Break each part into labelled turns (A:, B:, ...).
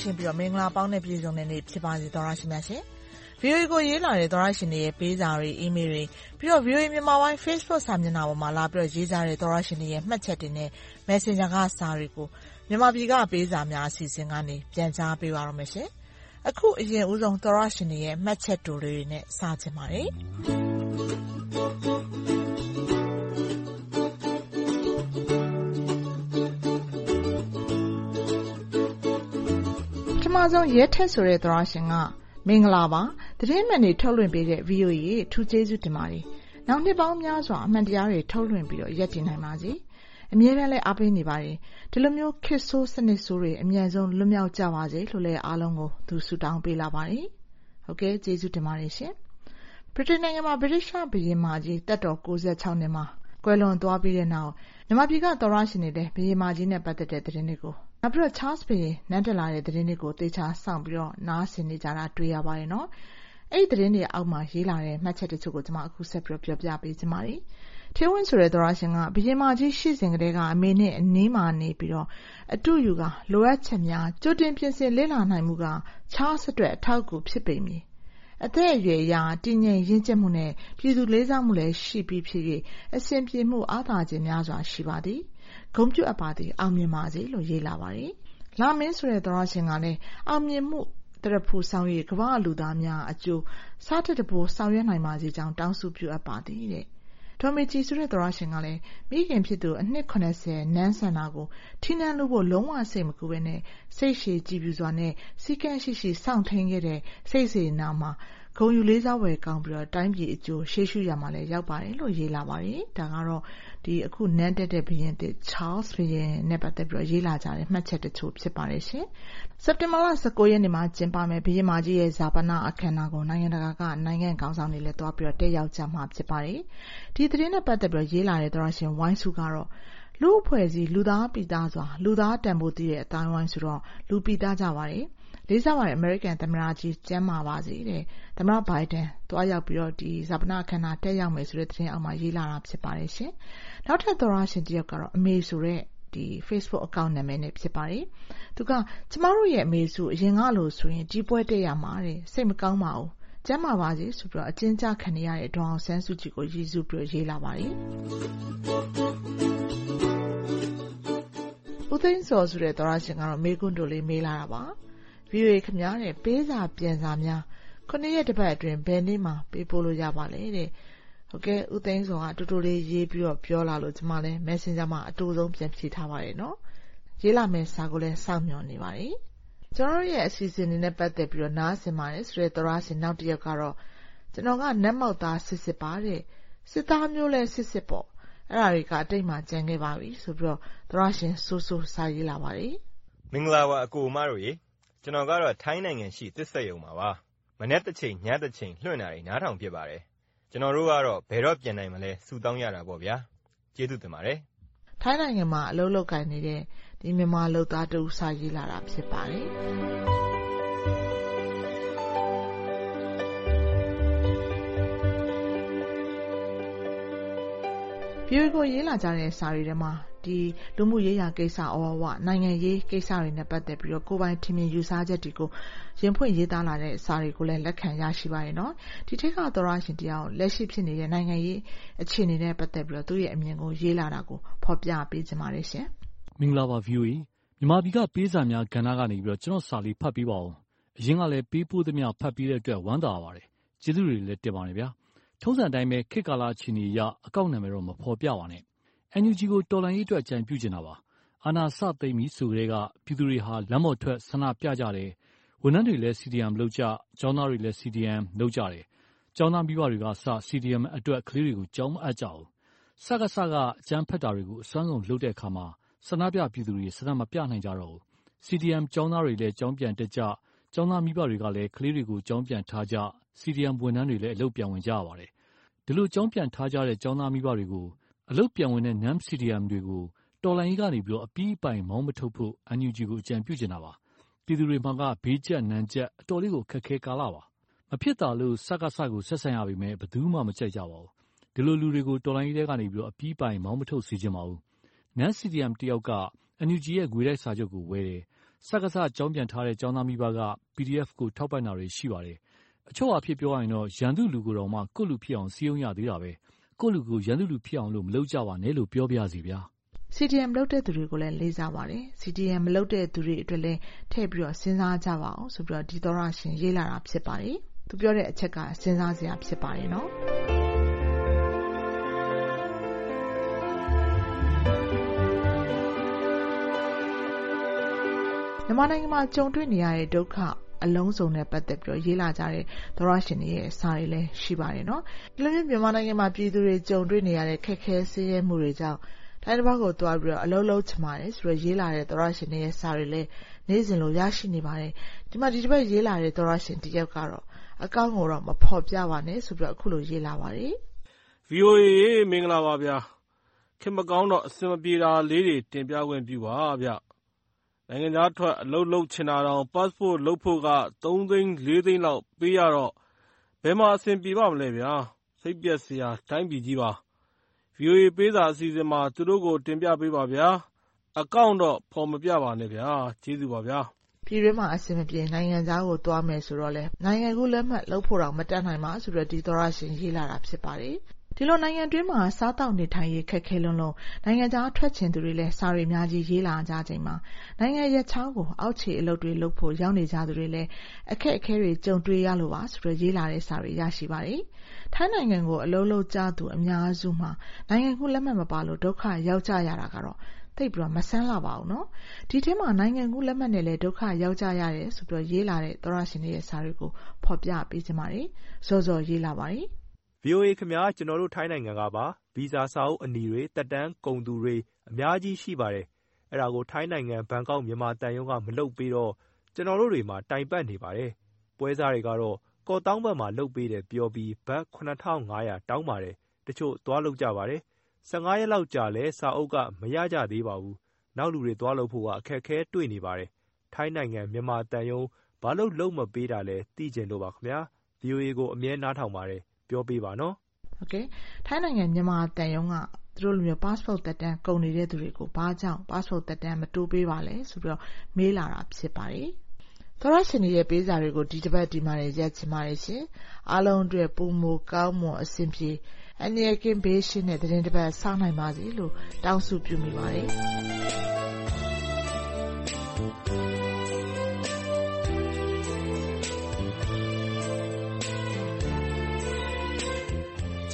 A: ရှင်းပြီးမင်္ဂလာပေါင်းနဲ့ ပြည့်စုံတဲ့နေ့ ဖြစ်ပါစေသောတရှင်များရှင်။ VOA ကို ရေးလာတဲ့ သောတရှင်တွေရဲ့ ပေးစာတွေ၊အီးမေးလ်တွေ၊ပြီးတော့ VOA မြန်မာပိုင်း Facebook စာမျက်နှာပေါ်မှာ လာပြီးရေးကြတဲ့ သောတရှင်တွေရဲ့ မှတ်ချက်တွေနဲ့ Messenger က စာတွေကို မြန်မာပြည်က ပေးစာများ အစီအစဉ်ကနေ ပြန်ကြားပေးပါတော့မယ်။အခု အရင်ဦးဆုံး သောတရှင်တွေရဲ့ မှတ်ချက်တိုလေးတွေနဲ့ စချင်ပါတယ် မဆုံးရဲထက်ဆိုတဲ့သောတရှင်ကမင်္ဂလာပါ။သတင်းမှန်တွေထုတ်လွှင့်ပေးတဲ့ VOA ကိုအထူးကျေးဇူးတင်ပါတယ်။နောင်နှစ်ပေါင်းများစွာအမှန်တရားတွေထုတ်လွှင့်ပြီးရပ်တည်နိုင်ပါစေ။အမြဲတမ်းလည်းအားပေးနေပါတယ်။ဒီလိုမျိုးခေတ်ဆိုးစနစ်ဆိုးတွေအမြန်ဆုံးလွတ်မြောက်ကြပါစေလို့လည်းအားလုံးကိုသူဆုတောင်းပေးလာပါတယ်။ဟုတ်ကဲ့ကျေးဇူးတင်ပါတယ်ရှင်။ဗြိတိန်နိုင်ငံမှာဗြိတိသျှဘုရင်မကြီးသက်တော်နှစ်မှာကွယ်လွန်သွားပြီးတဲ့နောက်မြန်မာပြည်ကသောတရှင်တွေလည်းဘုရင်မကြီးနဲ့ပတ်သက်တဲ့သတင်းတွေကို နောက်ပြီးတော့ Charles ဘုရင်နန်းတက်လာတဲ့သတင်းတွေကိုသေချာစောင့်ပြီးနားဆင်နေကြတာတွေ့ရပါတယ်။အဲဒီသတင်းတွေအောက်မှာရေးလာတဲ့မှတ်ချက်တချို့ကိုကျမအခုဆက်ပြီးပြောပြပေးချင်ပါတယ်။ဌေးဝင်းဆိုတဲ့သောတရှင်ကဘုရင်မကြီးရှိစဉ်ကတည်းကအမေနဲ့အနီးမှာနေပြီးအတုယူကာလိုအပ်ချက်များကြိုတင်ပြင်ဆင်လေ့လာနိုင်မှုက Charles အတွက်အထောက်အကူဖြစ်ပေမည်အသက်အရွယ်အရတည်ငြိမ်ရင့်ကျက်မှုနှင့်ပြည်သူလေးစားမှုလည်းရှိပြီဖြစ်၍အဆင်ပြေမှုအားသာချက်များစွာရှိပါသည်။ ဂုဏ်ပြုအပ်ပါသည်။အောင်မြင်ပါစေ။လို့ရေးလာပါတယ်။လမင်းဆိုတဲ့သောတရှင်ကလည်းအောင်မြင်မှုသရဖူဆောင်၍ကမ္ဘာ့လူသားများအကျိုးဆထက်တပိုးဆောင်ရွက်နိုင်ပါစေကြောင်းတောင်းဆုပြုအပ်ပါသည်တဲ့။ဒေါ်မေကြည်ဆိုတဲ့သောတရှင်ကလည်းမိခင်ဖြစ်သူအနှစ်နန်းစံတာကိုထီးနန်းလုပ်ဖို့လုံးဝစိတ်မကူဘဲစိတ်ရှည်ကြည်ဖြူစွာနဲ့စည်းကမ်းရှိရှိစောင့်ထိန်းခဲ့တဲ့စိတ်စေတနာမှာ ဂုဏ်ယူလေးစားဖွယ်ကောင်းပြီးတိုင်းပြည်အကျိုးရှေ့ရှုရာမှာလည်းရောက်ပါတယ်လို့ရေးလာပါတယ်။ဒါကတော့အခုနန်းတက်တဲ့ဘုရင်သစ် Charles ဘုရင်နဲ့ပတ်သက်ပြီးရေးလာကြတဲ့မှတ်ချက်တချို့ဖြစ်ပါတယ်။စက်တင်ဘာလရက်နေ့မှာကျင်းပမယ့်ဘုရင်မကြီးရဲ့ဈာပနအခမ်းအနားကိုနိုင်ငံတကာကနိုင်ငံ့ခေါင်းဆောင်တွေလည်းသွားရောက်တက်ရောက်ကြမှာဖြစ်ပါတယ်။ဒီသတင်းနဲ့ပတ်သက်ပြီးရေးလာတဲ့သောတရှင်ဝိုင်းစုကတော့လူ့အဖွဲ့အစည်းလူသားပီသစွာလူသားတန်ဖိုးသိတဲ့အသိုင်းအဝိုင်းဆိုတော့လူပီသကြပါတယ်။ လေးစားပါတယ်အမေရိကန်သမ္မတကြီးကျန်းမာပါစေတဲ့။သမ္မတဘိုင်ဒန်သွားရောက်ပြီးတော့ဈာပနအခမ်းအနားတက်ရောက်မယ်ဆိုတဲ့သတင်းအောက်မှာရေးလာတာဖြစ်ပါတယ်။နောက်ထပ်သောတရှင်တယောက်ကတော့အမေဆိုတဲ့ Facebook Account နာမည်နဲ့ဖြစ်ပါတယ်။သူကကျမတို့ရဲ့အမေစုအရင်ကလိုဆိုရင်ဒီပွဲတက်ရမှာတဲ့။စိတ်မကောင်းပါဘူး။ကျန်းမာပါစေဆိုပြီးအကျဉ်းကျခံနေရတဲ့ဒေါ်အောင်ဆန်းစုကြည်ကိုရည်စူးပြီးရေးလာပါတယ်။ဦးသိန်းဇော်ဆိုတဲ့သောတရှင်ကတော့မေးခွန်းတိုလေးမေးလာတာပါ။ VOA ခင်ဗျားပေးစာပြန်စာများရက်တပတ်အတွင်းဘယ်နေ့မှာပေးပို့လို့ရပါလဲတဲ့။ဟုတ်ကဲ့ဦးသိန်းဇော်ကတိုတိုလေးရေးပြီးပြောလာလို့ကျမလည်း Messenger မှာအတိုဆုံးပြန်ဖြေထားပါတယ်။ရေးလာမယ့်စာကိုလည်းစောင့်မျှော်နေပါတယ်။ကျမတို့ရဲ့အစီအစဉ်တွေနဲ့ပတ်သက်ပြီးနားဆင်ပါတယ်ဆိုတဲ့သောတရှင်နောက်တယောက်ကတော့ကျနော်ကနတ်မောက်သားစစ်စစ်ပါတဲ့။စစ်သားမျိုးလည်းစစ်စစ်ပေါ့။အဲဒါတွေကအတိတ်မှာကျန်ခဲ့ပါပြီဆိုပြီးသောတရှင်စိုးစိုးစာရေးလာပါတယ်။
B: မင်္ဂလာပါအကိုအမတို့။ ကျနော်ကတော့ ထိုင်းနိုင်ငံရှိ သစ်စက်ရုံမှာပါ။မနက်တချိန် ညတချိန် လွှင့်တာတွေ နားထောင်ဖြစ်ပါတယ်။ကျနော်တို့ကတော့ ဘယ်တော့ပြန်နိုင်မလဲ ဆုတောင်းရတာပေါ့ဗျာ။ကျေးဇူးတင်ပါတယ်။
A: ထိုင်းနိုင်ငံမှာ အလုပ်လုပ်ကိုင်နေတဲ့ မြန်မာလုပ်သားတဦး စာရေးလာတာ ဖြစ်ပါတယ်။ VOA ကို ရေးလာကြတဲ့ စာတွေထဲမှာ လူမှုရေးရာကိစ္စအဝဝ၊နိုင်ငံရေးကိစ္စတွေနဲ့ပတ်သက်ပြီးကိုယ်ပိုင်ထင်မြင်ယူဆချက်တွေကိုရင်ဖွင့်ရေးသားလာတဲ့စာတွေကိုလည်းလက်ခံရရှိပါတယ်။ဒီထဲကသောတရှင်တယောက်လက်ရှိဖြစ်နေတဲ့နိုင်ငံရေးအခြေအနေနဲ့ပတ်သက်ပြီးသူ့ရဲ့အမြင်ကိုရေးလာတာကိုဖော်ပြပေးချင်ပါတယ်။
C: မင်္ဂလာပါ VOA ။မြန်မာပြည်ကပေးစာများကဏ္ဍကနေကျနော့်စာလေးဖတ်ပေးပါအုံး။အရင်ကလည်းပေးပို့သမျှဖတ်ပေးတဲ့အတွက်ဝမ်းသာပါတယ်။ကျေးဇူးတွေလည်းတင်ပါတယ်။ထုံးစံအတိုင်းပဲခေတ်ကာလအခြေအနေအရအကောင့်နာမည်တော့မဖော်ပြပါနဲ့ NUG ကို တော်လှန်ရေးအတွက် အကြံပြုချင်တာပါ။အာဏာစသိမ်းပြီဆိုကတည်းက ပြည်သူတွေဟာ လမ်းပေါ်ထွက် ဆန္ဒပြကြတယ်။ဝန်ထမ်းတွေလည်း CDM လုပ်ကြ၊ကျောင်းသားတွေလည်း CDM လုပ်ကြတယ်။ကျောင်းသားမိဘတွေကအစ CDM အတွက် ကလေးတွေကို ကျောင်းမအပ်ကြဘူး။စကစ က အကြမ်းဖက်တာတွေကို အစွမ်းကုန်လုပ်တဲ့အခါမှာ ဆန္ဒပြပြည်သူတွေ ဆန္ဒမပြနိုင်ကြတော့ဘူး။ CDM ကျောင်းသားတွေလည်း ကျောင်းပြန်တက်ကြ၊ကျောင်းသားမိဘတွေကလည်း ကလေးတွေကို ကျောင်းပြန်ထားကြ၊ CDM ဝန်ထမ်းတွေလည်း အလုပ်ပြန်ဝင်ကြရပါတယ်။ဒီလို ကျောင်းပြန်ထားကြတဲ့ ကျောင်းသားမိဘတွေကို အလုပ်ပြန်ဝင်တဲ့ Non-CDM တွေကို တော်လှန်ရေးကနေအပြီးအပိုင်မောင်းမထုတ်ဖို့ NUG ကို အကြံပြုချင်တာပါ။ပြည်သူတွေမှာက ဘေးကျပ်နံကျပ် အတော်လေးကို ခက်ခဲကာလပါ။မဖြစ်သာလို့ စကစကို ဆက်ဆံရပေမယ့် ဘယ်သူမှ မကြိုက်ကြပါဘူး။ဒီလိုလူတွေကို တော်လှန်ရေးထဲကနေ အပြီးအပိုင် မောင်းမထုတ်စေချင်ပါဘူး။ Non-CDM တယောက်က NUG ရဲ့ ငွေတိုက်စာချုပ်ကို ဝယ်တယ် စကစ ကျောင်းပြန်ထားတဲ့ ကျောင်းသားမိဘက PDF ကို ထောက်ပံ့တာတွေ ရှိပါတယ်။အချုပ်အားဖြင့် ပြောရရင်တော့ ရန်သူလူကိုတောင်မှကိုယ့်လူဖြစ်အောင် စည်းရုံးရသေးတာပဲ။ ကိုယ့်လူကိုရန်သူလူဖြစ်အောင်မလုပ်ကြပါနဲ့လို့ပြောပါရစေဗျာ။
A: CDM လုပ်တဲ့သူတွေကိုလည်းလေးစားပါတယ်။ CDM မလုပ်တဲ့သူတွေအတွက်လည်းထည့်ပြီးစဉ်းစားကြပါဦးဆိုပြီးဒီသောတရှင်ရေးလာတာဖြစ်ပါတယ်။သူပြောတဲ့အချက်ကစဉ်းစားစရာဖြစ်ပါတယ်နော်။မြန်မာနိုင်ငံမှာကြုံတွေ့နေရတဲ့ဒုက္ခ အလုံးစုံနဲ့ပတ်သက်ပြီးရေးလာကြတဲ့သောတရှင်တွေရဲ့စာတွေလည်းရှိပါတယ်။ဒီလိုမျိုးမြန်မာနိုင်ငံမှာပြည်သူတွေကြုံတွေ့နေရတဲ့ခက်ခဲဆင်းရဲမှုတွေကြောင့်ထိုင်းတပါးကိုသွားပြီးအလုပ်လုပ်ချင်ပါတယ်ဆိုပြီးရေးလာတဲ့သောတရှင်တွေရဲ့စာတွေလည်းနေ့စဉ်လိုရရှိနေပါတယ်။ဒီမှာဒီတပတ်ရေးလာတဲ့သောတရှင်တယောက်ကတော့အကောင့်ကိုတော့မဖော်ပြပါနဲ့ဆိုပြီးအခုလိုရေးလာပါတယ်။
D: VOA မင်္ဂလာပါဗျာ။ခေတ်မကောင်းတော့အဆင်မပြေတာလေးတွေတင်ပြခွင့်ပြုပါဗျ။ နိုင်ငံခြားထွက် အလုပ်လုပ်ချင်တာတောင် Passport လုပ်ဖို့ကသုံးသိန်းလေးသိန်းလောက် ပေးရတော့ ဘယ်မှာ အဆင်ပြေပါ့မလဲဗျာ။စိတ်ပျက်စရာ တိုင်းပြည်ကြီးပါ။ VOA ပေးစာအစီအစဉ်မှာ သူတို့ကို တင်ပြပေးပါဗျာ။အကောင့်တော့ ဖော်မပြပါနဲ့ဗျာ။ကျေးဇူးပါဗျာ။
A: ပြည်တွင်းမှာ အဆင်မပြေ နိုင်ငံခြားကို သွားမယ်ဆိုတော့လည်း နိုင်ငံကူးလက်မှတ်လုပ်ဖို့တောင် မတတ်နိုင်ပါဆိုပြီးဒီသောတရှင် ရေးလာတာ ဖြစ်ပါတယ်။ ဒီလိုနိုင်ငံတွင်းမှာ စားသောက်နေထိုင်ရေး ခက်ခဲလွန်းလို့ နိုင်ငံခြားထွက်ချင်သူတွေလည်း စာတွေအများကြီး ရေးလာကြချိန်မှာ နိုင်ငံရပ်ခြားကို အောက်ခြေအလုပ်တွေလုပ်ဖို့ ရောက်နေကြသူတွေလည်း အခက်အခဲတွေ ကြုံတွေ့ရလို့ပါဆိုပြီး ရေးလာတဲ့စာတွေ ရရှိပါတယ်။ထိုင်းနိုင်ငံကို အလုပ်လုပ်ကြသူ အများစုမှာ နိုင်ငံကူးလက်မှတ်မပါလို့ ဒုက္ခရောက်ကြရတာကတော့ သိပ်ပြီးမဆန်းလှပါဘူး။ဒီထဲမှာ နိုင်ငံကူးလက်မှတ်နဲ့လည်း ဒုက္ခရောက်ကြရတယ်ဆိုပြီး ရေးလာတဲ့ သောတရှင်တွေရဲ့ စာတွေကို ဖော်ပြပေးချင်ပါတယ်။ဇော်ဇော်ရေး လာပါတယ်။
E: VOA ခင်ဗျား ကျနော်တို့ ထိုင်းနိုင်ငံကပါ။ဗီဇာစာအုပ်အနီတွေ သက်တမ်းကုန်သူတွေ အများကြီးရှိပါတယ်။အဲဒါကို ထိုင်းနိုင်ငံ ဘန်ကောက် မြန်မာသံရုံးက မလုပ်ပေးတော့ ကျနော်တို့တွေမှာ တိုင်ပတ်နေပါတယ်။ပွဲစားတွေကတော့ ကော့သောင်းဘက်မှာ လုပ်ပေးတယ်ပြောပြီး ဘတ် ၇,၅၀၀ တောင်းပါတယ်။တချို့ သွားလုပ်ကြပါတယ်။၁၅ ရက်လောက်ကြာလည်း စာအုပ်က မရကြသေးပါဘူး။နောက်လူတွေ သွားလုပ်ဖို့က အခက်အခဲတွေ့နေပါတယ်။ထိုင်းနိုင်ငံ မြန်မာသံရုံး ဘာလို့လုပ်မပေးတာလဲ သိချင်လို့ပါခင်ဗျာ။ VOA ကို အမြဲနားထောင်ပါတယ်။ ပြောပေးပါနော်။
A: ထိုင်းနိုင်ငံ မြန်မာသံရုံးက သူတို့လိုမျိုး Passport သက်တမ်းကုန်နေတဲ့သူတွေကို ဘာကြောင့် Passport သက်တမ်း မတိုးပေးပါလဲဆိုပြီးမေးလာတာဖြစ်ပါတယ်။သောတရှင်တွေရဲ့ ပေးစာတွေကို ဒီတပတ်ဒီမှာတင် ရပ်ချင်ပါတယ်ရှင်။အားလုံးအတွက် ပိုမိုကောင်းမွန် အဆင်ပြေ အန္တရာယ်ကင်း ဘေးရှင်းတဲ့ သီတင်းတပတ် စနိုင်ပါစေလို့ တောင်းဆုပြုမိပါတယ်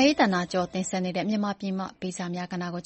F: မအေးသန္တာကျော်တင်ဆက်နေတဲ့ မြန်မာပြည်မှဗီဇာများကဏ္ဍကို